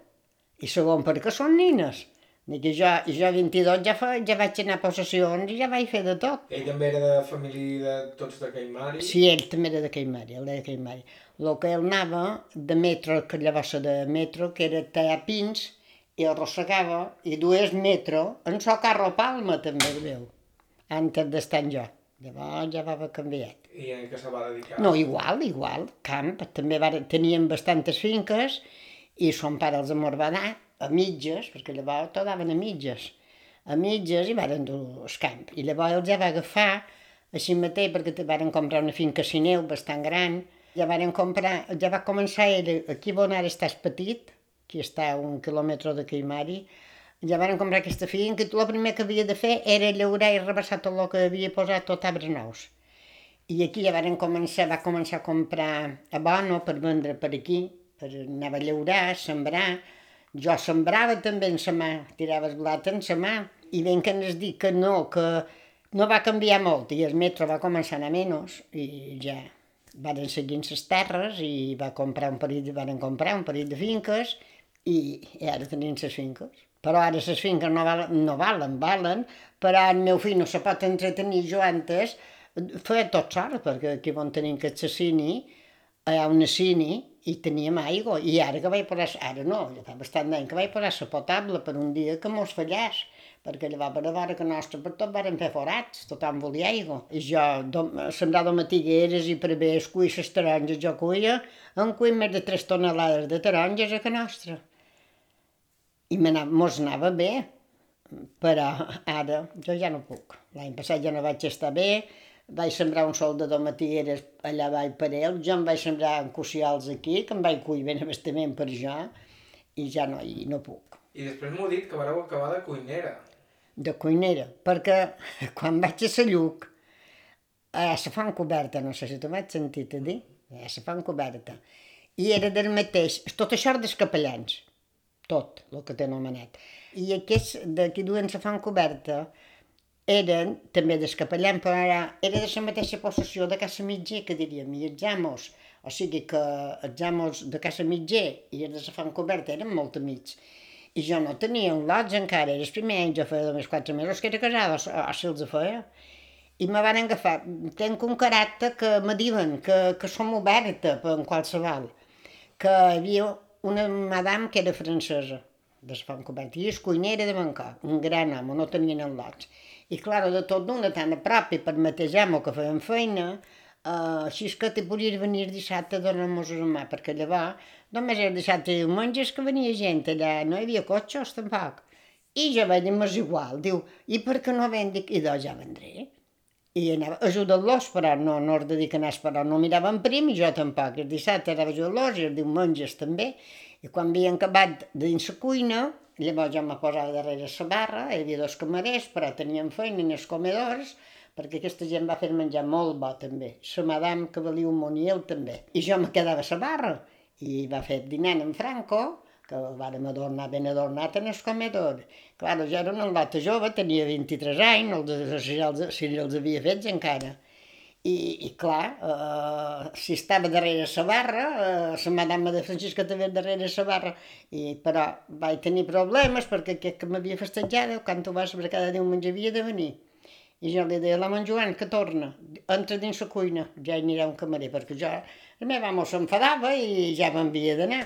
i segon perquè són nines. I jo, jo 22 ja, fa, ja vaig anar a possessions i ja vaig fer de tot. Ell també era de família de tots de Caimari? Sí, ell també era de Caimari, ell era de Caimari. El que ell anava de metro, que llavors de metro, que era tallar pins, i arrossegava, i dues metro, en so carro palma també, veu, antes d'estar en jo. Llavors ja va canviat. I en què se va dedicar? No, igual, igual, camp. També var, tenien bastantes finques i son pare els amor va anar a mitges, perquè llavors tot daven a mitges, a mitges i varen dur el camp. I llavors els ja va agafar així mateix, perquè te varen comprar una finca Sineu bastant gran, ja varen comprar, ja va començar ell, aquí on ara estàs petit, aquí està a un quilòmetre de Caimari, ja varen comprar aquesta finca i el primer que havia de fer era llaurar i rebassar tot el que havia posat tot arbres nous. I aquí ja varen començar, va començar a comprar abono per vendre per aquí, per anar a llaurar, sembrar. Jo sembrava també en sa mà, tirava el blat en sa mà. I ben que ens dic que no, que no va canviar molt i el metro va començar a anar menys i ja varen seguir les terres i va comprar un parell, varen comprar un parell de finques i, i ara tenim les finques. Però ara les finques no valen, no valen, valen, però el meu fill no se pot entretenir jo antes feia tot sol, perquè aquí on tenim que assassini, hi ha un cini i teníem aigua, i ara que vaig posar, ara no, ja fa bastant d'any que vaig posar la potable per un dia que mos fallàs, perquè llavors a veure que nostre per tot varen fer forats, tothom volia aigua. I jo sembrava matigueres i per bé escuir les taronges, jo cuia, en cuir més de 3 tonelades de taronges a que nostra. I m'anava, mos anava bé, però ara jo ja no puc. L'any passat ja no vaig estar bé, vaig sembrar un sol de domatigueres allà baix per ell, jo em vaig sembrar en cocials aquí, que em vaig cuir ben abastament per jo, i ja no, i no puc. I després m'ho dit que vareu acabar de cuinera. De cuinera, perquè quan vaig a la Lluc, a la fan coberta, no sé si t'ho vaig sentit a dir, a la fan coberta, i era del mateix, tot això era dels capellans, tot el que té anomenat. I aquests d'aquí duen la fan coberta eren també dels capellans, però era, era de la mateixa possessió de Casa Mitger, que diríem, i els amos, o sigui que els amos de Casa Mitger i els de la fan coberta eren molt amics. I jo no tenia un lots encara, era el primer any, jo feia només quatre mesos que era casada, o, si els feia. I me van agafar, tenc un caràcter que me diuen que, que som oberta per en qualsevol, que hi havia una madame que era francesa, de la fan coberta, i és cuinera de Bangkok, un gran home, no tenien en lots. I clar, de tot d'una tan a prop i per mateix amo que feien feina, uh, així és que te podies venir dissabte a donar-nos una mà, perquè llavors només era dissabte i diumenges que venia gent allà, no hi havia cotxes tampoc. I jo vaig dir, m'és igual, diu, i per què no ven? Dic, i doncs ja vendré. I anava ajudant-los, però no, no es dedica a anar però no miraven prim i jo tampoc. El dissabte anava ajudant-los i els diumenges també. I quan havien acabat dins la cuina, llavors jo me posava darrere la barra, hi havia dos camarers, però tenien feina en els comedors, perquè aquesta gent va fer menjar molt bo també. La madame que valia un ell també. I jo me quedava a la barra i va fer dinant en Franco, que el vàrem adornar ben adornat en el comedor. Clar, jo era una lata jove, tenia 23 anys, els, si els havia fets encara. I, i clar, eh, si estava darrere la barra, eh, la madama de Francisca també darrere la barra, i, però vaig tenir problemes perquè aquest que m'havia festejat, quan ho va saber cada diumenge havia de venir. I jo li deia, l'home en Joan, que torna, entra dins la cuina, ja hi anirà un camarer, perquè jo, el meu amo s'enfadava i ja m'havia d'anar.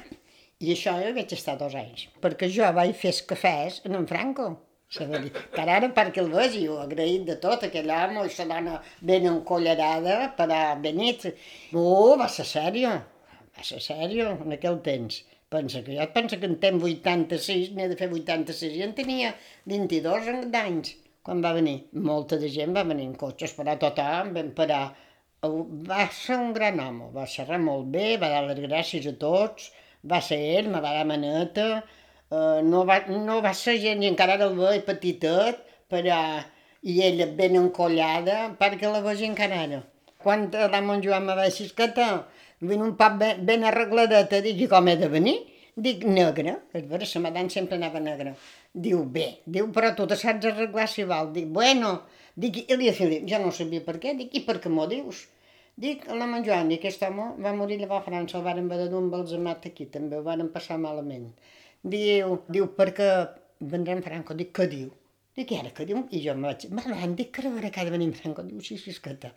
I això jo vaig estar dos anys, perquè jo vaig fer els cafès en en Franco. Ara perquè el vegi, jo agraït de tot, aquell home, aquesta dona ben encollerada, per a benit. Oh, va ser sèrio, va ser sèrio en aquell temps. Pensa que jo penso que en temps 86, n'he de fer 86, i en tenia 22 d'anys quan va venir. Molta de gent va venir en cotxes, però tothom vam parar. Va ser un gran home, va xerrar molt bé, va dar les gràcies a tots, va ser ell, me va dar maneta, Uh, no, va, no va ser gent, i encara el veia petitet, però, i ella ben encollada, perquè la veia encara ara. Quan la Montjoan me va dir, escolta, ven un poc ben, ben arregladeta, dic, i com he de venir? Dic, negra, és vera, la madame sempre anava negra. Diu, bé, diu, però tu te saps arreglar si val. Dic, bueno, dic, i li Filip, jo no sabia per què, dic, i per què m'ho dius? Dic, la Montjoan, i aquest home va morir llavors a França, el varen haver d'un balsamat aquí, també ho varen passar malament. Diu, diu, perquè vendrem Franco. Dic, què diu? Dic, ara què diu? I jo em vaig, malament, dic, que ara cada venim Franco. Diu, sí, sí, escolta.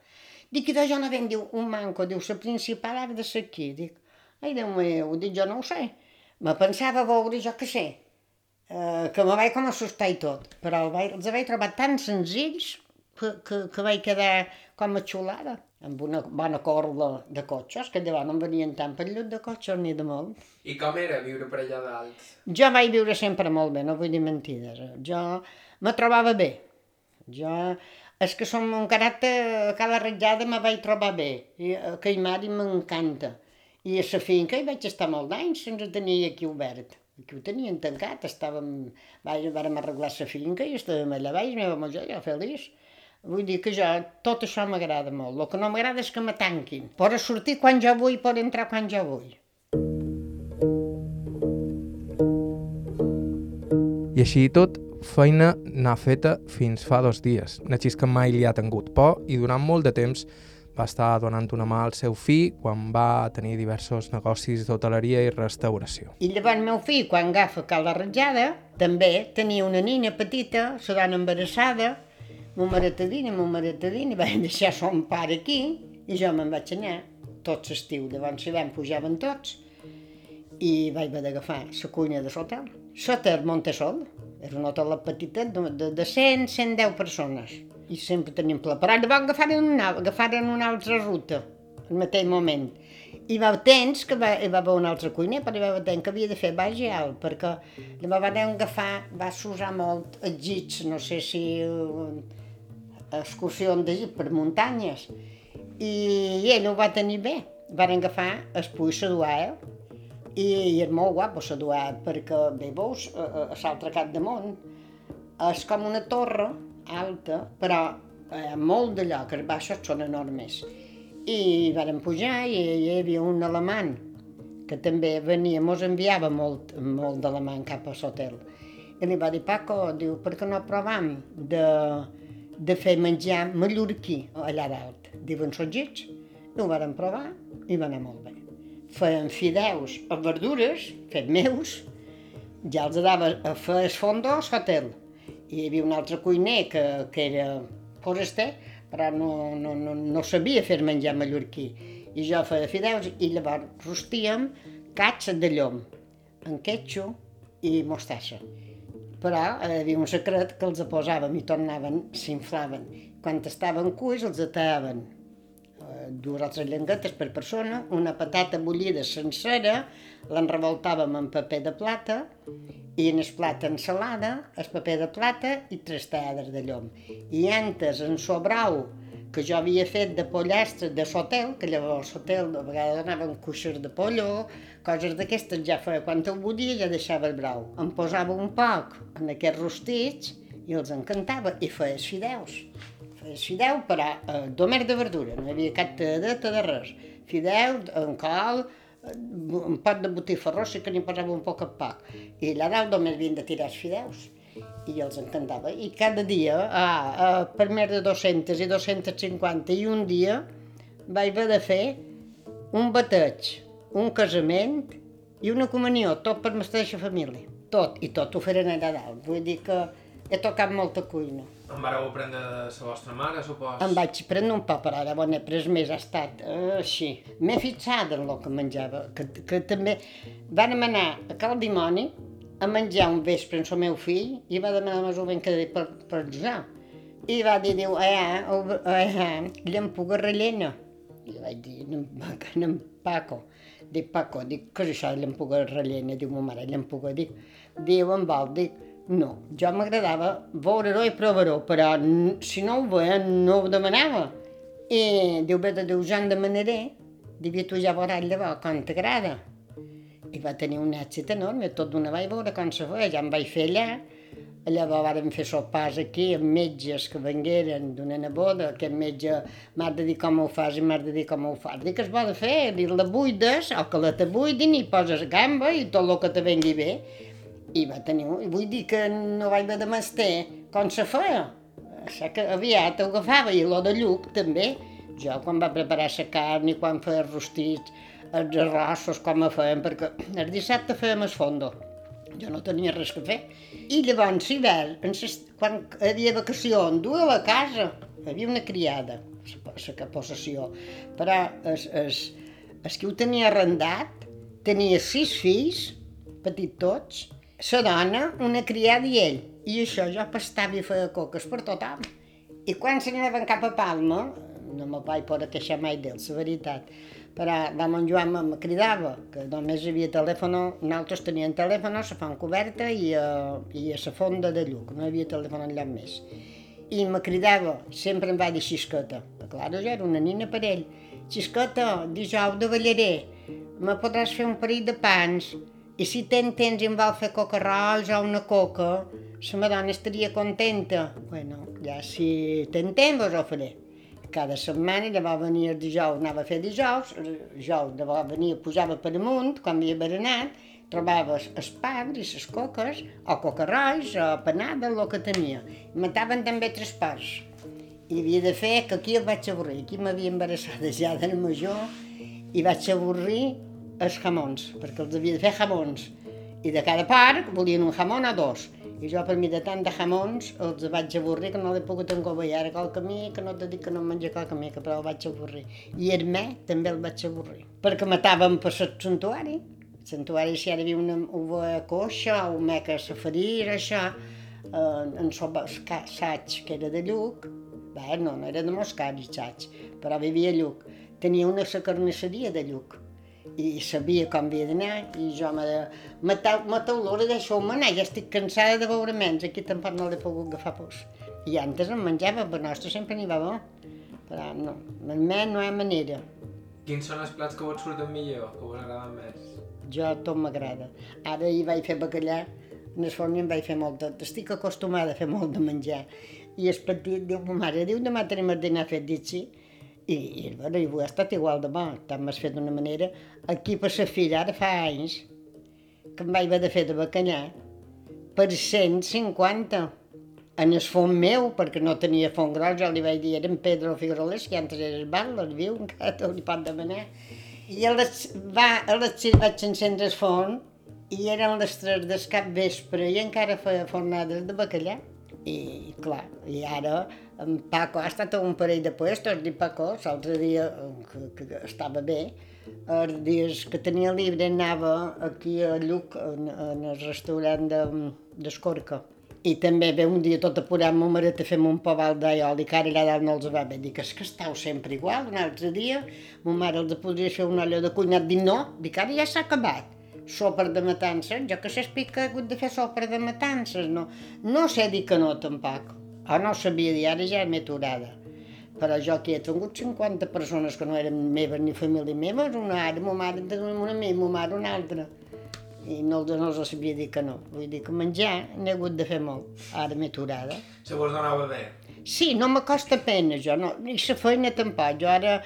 Dic, i jo no venc, diu, un manco, diu, la principal ha de ser aquí. Dic, ai, Déu meu, dic, jo no ho sé. Me pensava veure, jo què sé, eh, que me vaig com assustar i tot, però el vaig, els vaig trobar tan senzills que, que, que vaig quedar com a xulada, amb una bona corda de cotxes, que llavors no em venien tant per llut de cotxes ni de molt. I com era viure per allà dalt? Jo vaig viure sempre molt bé, no vull dir mentides. Jo me trobava bé. Jo, és que som un caràcter, cada ratjada me vaig trobar bé. I a Caimari m'encanta. I a la finca hi vaig estar molt d'anys sense tenir aquí obert. Aquí ho tenien tancat, estàvem, vaig, vàrem arreglar la finca i estàvem allà baix, meva muller, jo feliç. Vull dir que jo, tot això m'agrada molt. El que no m'agrada és que me tanquin. Pot sortir quan jo vull, pot entrar quan jo vull. I així i tot, feina n'ha feta fins fa dos dies. Natxis que mai li ha tingut por i durant molt de temps va estar donant una mà al seu fill quan va tenir diversos negocis d'hoteleria i restauració. I llavors meu fill, quan agafa cal la ratjada, també tenia una nina petita, la dona embarassada, Mo maratadina, mo maratadina, vaig deixar son pare aquí i jo me'n vaig anar tot l'estiu. Llavors si vam pujaven tots i vaig haver d'agafar la cuina de l'hotel. L'hotel Montesol, era un hotel petita de, de, de 100, 110 persones i sempre teníem pla. Però llavors agafaren una, agafaren una altra ruta al mateix moment. I va temps que va, hi va haver una altra cuiner, però hi va temps que havia de fer baix i alt, perquè llavors van agafar, va s'usar molt els gits, no sé si excursió d'Egipte per muntanyes i ell ho va tenir bé. Van agafar el puig Saduà, i, i és molt guapo Saduà, perquè, bé, veus, a, a l'altre cap de món és com una torre alta, però eh, molt de lloc, els baixos són enormes. I varen pujar i hi havia un alemany que també venia, mos enviava molt, molt d'alemany cap a l'hotel. I li va dir, Paco, diu, per què no provam de, de fer menjar mallorquí allà dalt. Diuen sotgits, i ho varen provar i va anar molt bé. Feien fideus a verdures, fet meus, ja els dava a fer el fondo a l'hotel. Hi havia un altre cuiner que, que era foraster, però no, no, no, no sabia fer menjar mallorquí. I jo feia fideus i llavors rostíem cats de llom, amb quetxo i mostassa però eh, hi havia un secret que els posàvem i tornaven, s'inflaven. Quan estaven cuits els ataven. Eh, dues altres llenguetes per persona, una patata bullida sencera, l'enrevoltàvem en paper de plata i en el plat ensalada, el paper de plata i tres tallades de llom. I antes en sobrau, que jo havia fet de pollastre de l'hotel, que llavors l'hotel de vegades anaven cuixes de pollo, coses d'aquestes ja feia quan el bullia ja deixava el brau. Em posava un poc en aquests rostits i els encantava i feia fideus. Feia fideu, però eh, domer de verdura, no hi havia cap tadeta de res. Fideus, en col, un pot de botifa rossa que n'hi posava un poc a poc. I allà dalt només havien de tirar els fideus i els encantava. I cada dia, ah, ah, per més de 200 i 250, i un dia vaig haver de fer un bateig, un casament i una comunió, tot per la mateixa família. Tot, i tot ho feren allà dalt. Vull dir que he tocat molta cuina. En vareu aprendre de la vostra mare, supos? Em vaig prendre un pa, però ara bon, he pres més, ha estat uh, així. M'he fixat en el que menjava, que, que també van anar a Cal Dimoni a menjar un vespre amb el meu fill i va demanar més menys que per, per jugar. I va dir, diu, eh, eh, llampuga rellena. I vaig dir, anem Paco. Dic, Paco, dic, què és això de llampuga rellena? Diu, ma mare, llampuga. Dic, diu, en vol, dic, no, jo m'agradava veure-ho i provar-ho, però si no ho veia no ho demanava. I diu, bé, diu, ja en demanaré. Diu, tu ja veuràs llavors com t'agrada i va tenir un èxit enorme, tot d'una vaig veure com se feia, ja em vaig fer allà, llavors vàrem fer sopars aquí amb metges que vengueren d'una neboda, aquest metge m'ha de dir com ho fas i m'ha de dir com ho fas. Dic es pot fer, dir la buides, o que la te buidin i poses gamba i tot el que te vengui bé. I va tenir, vull dir que no vaig haver de menester com se feia. Això que aviat ho agafava, i lo de lluc també. Jo quan va preparar la carn i quan feia rostits, els arrossos com a fèiem, perquè el dissabte fèiem el fondo. Jo no tenia res que fer. I llavors, si ves, quan hi havia vacació, duia a la casa, hi havia una criada, la possessió, però es, es, es qui ho tenia arrendat tenia sis fills, petits tots, la dona, una criada i ell. I això jo pastava i feia coques per tothom. I quan se n'anaven cap a Palma, no me vaig poder queixar mai d'ell, la veritat, però la mon Joan me cridava, que només hi havia telèfon, nosaltres teníem telèfon a la coberta i a, i a la fonda de Lluc, no hi havia telèfon enlloc més. I me cridava, sempre em va dir xisqueta, clar, jo era una nina per ell, xisqueta, dijous de ballaré, me podràs fer un parell de pans, i si tens temps i em vol fer coca-rols o una coca, la madona estaria contenta. Bueno, ja si tens temps vos ho faré cada setmana, llavors venia el dijous, anava a fer dijous, dijous llavors venia, pujava per amunt, quan havia berenat, trobava els pans i les coques, o cocarrois, o panada, el que tenia. Mataven també tres parts. I havia de fer que aquí el vaig avorrir. Aquí m'havia embarassada ja de major i vaig avorrir els jamons, perquè els havia de fer jamons. I de cada part volien un jamón o dos. I jo, per mi, de tant de jamons, els vaig avorrir, que no l'he pogut engovellar a qual camí, que no te dic que no menja qual camí, que però el vaig avorrir. I me també el vaig avorrir, perquè matàvem per el santuari. El santuari, si ara havia una uva coixa, o me que s'aferir, això, eh, en saig, que era de Lluc, bé, no, no era de Moscari, saig, però vivia Lluc. Tenia una carnisseria de Lluc i sabia com havia d'anar i jo me de... mateu l'hora deixeu-me anar, ja estic cansada de veure menys, aquí tampoc no l'he pogut agafar pos. I antes em menjava, per nostre sempre n'hi va bo, però no, amb mi no hi ha manera. Quins són els plats que vos surten millor, que vos agraden més? Jo tot m'agrada. Ara hi vaig fer bacallà, en el forn em vaig fer molt tot. Estic acostumada a fer molt de menjar. I el petit diu, ma mare, diu, demà tenim el dinar fet, dic sí. I, i, bueno, i ho ha estat igual de bo, tant m'has fet d'una manera. Aquí per la fira, ara fa anys, que em vaig haver de fer de bacallà, per 150 en el fons meu, perquè no tenia fons gros, jo li vaig dir, era en Pedro Figueroles, que antes era bar, el viu, encara te li pot demanar. I a les, va, a les 6 vaig encendre el fons, i eren les 3 del cap vespre, i encara feia fornades de bacallà. I, clar, i ara en Paco ha estat un parell de puestos, dic Paco, l'altre dia, que, que estava bé, els dies que tenia llibre anava aquí a Lluc, en, en el restaurant d'Escorca. De, I també ve un dia tot apurat, ma mare te fem un poval d'aiol i que ara allà dalt no els va bé. Dic, és que estàu sempre igual, un altre dia, ma mare els podria fer una olla de cuinat, dic, no, dic, ara ja s'ha acabat sopar de matances, jo que s'explica que he hagut de fer sopar de matances, no, no sé dir que no tampoc. Ah, no sabia dir, ara ja m'he aturada. Però jo aquí he tingut 50 persones que no eren meves ni família meva, una ara, ma mare una meva, ma mare una altra. I no, no els sabia dir que no. Vull dir que menjar n'he hagut de fer molt. Ara m'he aturada. Se vos donava bé? Sí, no me costa pena, jo, no, ni la feina tampoc. Jo ara,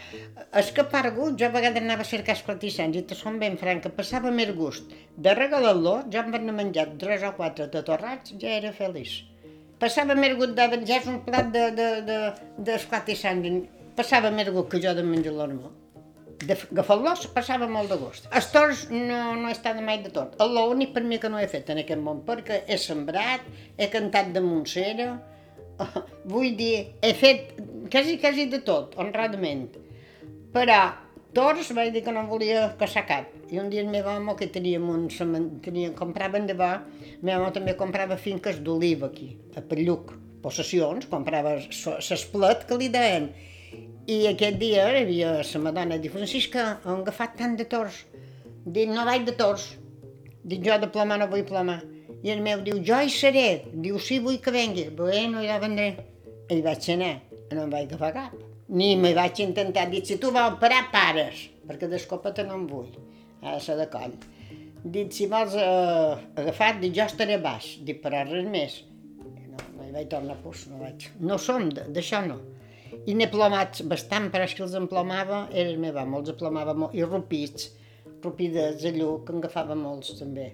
és que per gust, jo a vegades anava a cercar esclatissants i te som ben franca, passava més gust. De regalar-lo, jo em van menjar tres o quatre de torrats, ja era feliç. Passava més gust de menjar un plat de, de, de, d'esclatissants, passava més gust que jo de menjar normal. De agafar-los passava molt de gust. Els torts no, no he estat mai de tot. L'únic per mi que no he fet en aquest món, perquè he sembrat, he cantat de Montsera, vull dir, he fet quasi, quasi de tot, honradament. Però tors vaig dir que no volia caçar cap. I un dia el meu home, que teníem un tenia, compraven de bo, el meu home també comprava finques d'oliva aquí, a Pelluc, possessions, comprava l'esplet que li deien. I aquest dia hi havia la madona, diu, Francisca, han agafat tant de tors. Dic, no vaig de tors. Dic, jo de plomar no vull plomar. I el meu diu, jo hi seré. Diu, sí, vull que vengui. Bueno, ja vendré. I vaig anar, no em vaig agafar cap. Ni me vaig intentar dir, si tu vols parar, pares, perquè d'escopeta no en vull. De ser de coll. Dic, si vols eh, agafar, dic, jo estaré baix. Dic, però res més. No, no hi vaig tornar, pues, no vaig. No som, d'això no. I n'he plomat bastant, però és que els emplomava, era el meu amo, els plomava molt, i rupits, rupides allò, que en agafava molts també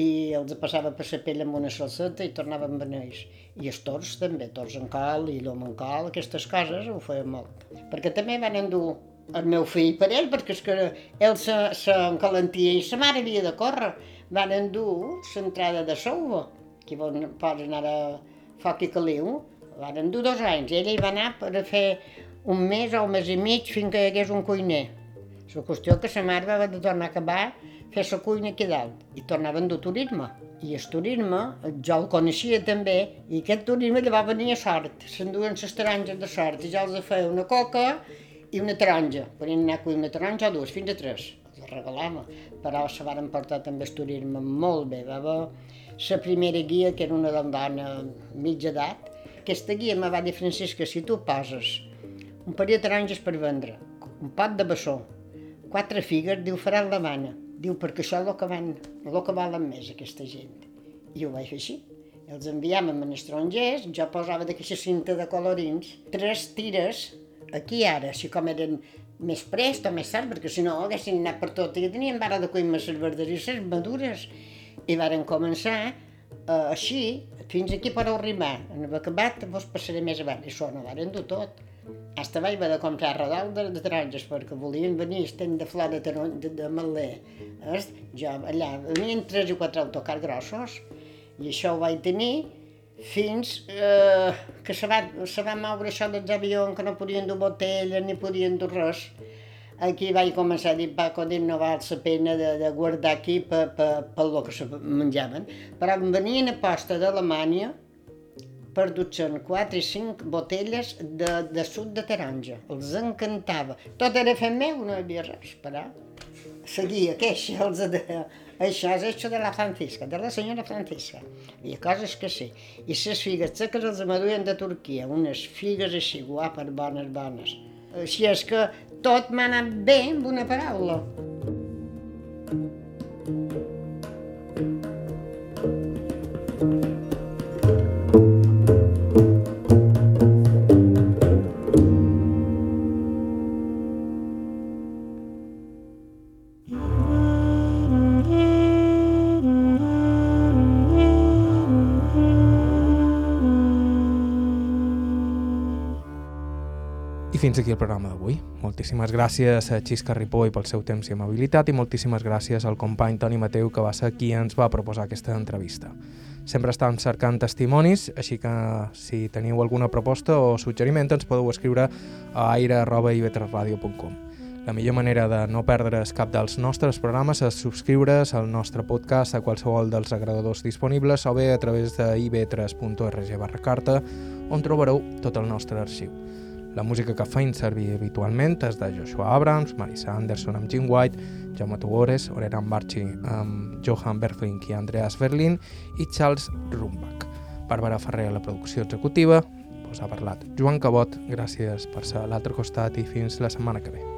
i els passava per la pell amb una salseta i tornava amb ells. I els tors també, tors en cal i l'home en cal, aquestes coses ho feien molt. Perquè també van endur el meu fill per ell, perquè és que ell s'encalentia i sa mare havia de córrer. Van endur l'entrada de Souva, que poden anar a foc i caliu, van endur dos anys. Ella hi va anar per fer un mes o un mes i mig fins que hi hagués un cuiner. La qüestió que sa mare va de tornar a acabar fer la cuina aquí dalt i tornaven de turisme. I el turisme, jo el coneixia també, i aquest turisme li va venir a sort. S'enduen les taronges de sort i jo els feia una coca i una taronja. Podien anar a cuir una taronja o dues, fins a tres. Els regalava. Però se van portar també el turisme molt bé. Va la primera guia, que era una dona mitja edat. Aquesta guia me va dir, Francisca, si tu poses un parell de taronges per vendre, un pot de bessó, quatre figues, diu, faràs la mana Diu, perquè això és el que, van, el que valen més, aquesta gent. I ho vaig fer així. Els enviàvem a estrangers, jo posava d'aquesta cinta de colorins, tres tires, aquí ara, així com eren més prest o més tard, perquè si no haguessin anat per tot. I tenien vara de cuir les les madures. I varen començar uh, així, fins aquí per arribar. En acabat vos passaré més avant. I això no varen dur tot. Hasta vaig haver de comprar redol de, de taronges perquè volien venir estent de flor de, taron, de, de maler. Es, jo allà venien tres o quatre autocars grossos i això ho vaig tenir fins eh, que se va, se va moure això dels avions que no podien dur botelles ni podien dur res. Aquí vaig començar a dir, Paco, dit, no val la pena de, de guardar aquí per, per, lo que se menjaven. Però venien a posta d'Alemanya perdutzen 4 i 5 botelles de, de suc de taronja. Els encantava. Tot era fet meu, no hi havia res, però seguia queixa, els de... Això és això de la Francisca, de la senyora Francisca. Hi ha coses que sí. I les figues seques els amaduien de Turquia, unes figues així guapes, bones, bones. Així és que tot m'ha anat bé amb una paraula. Fins aquí el programa d'avui. Moltíssimes gràcies a Xisca Ripoll pel seu temps i amabilitat i moltíssimes gràcies al company Toni Mateu que va ser qui ens va proposar aquesta entrevista. Sempre estem cercant testimonis, així que si teniu alguna proposta o suggeriment ens podeu escriure a aire.ivetresradio.com. La millor manera de no perdre's cap dels nostres programes és subscriure's al nostre podcast a qualsevol dels agradadors disponibles o bé a través de ib3.org barra carta on trobareu tot el nostre arxiu. La música que feim servir habitualment és de Joshua Abrams, Marisa Anderson amb Jim White, Jaume Tugores, Oreran Barchi amb Johan Berflink i Andreas Berlin i Charles Rumbach. Bàrbara Ferrer a la producció executiva, us ha parlat Joan Cabot, gràcies per ser a l'altre costat i fins la setmana que ve.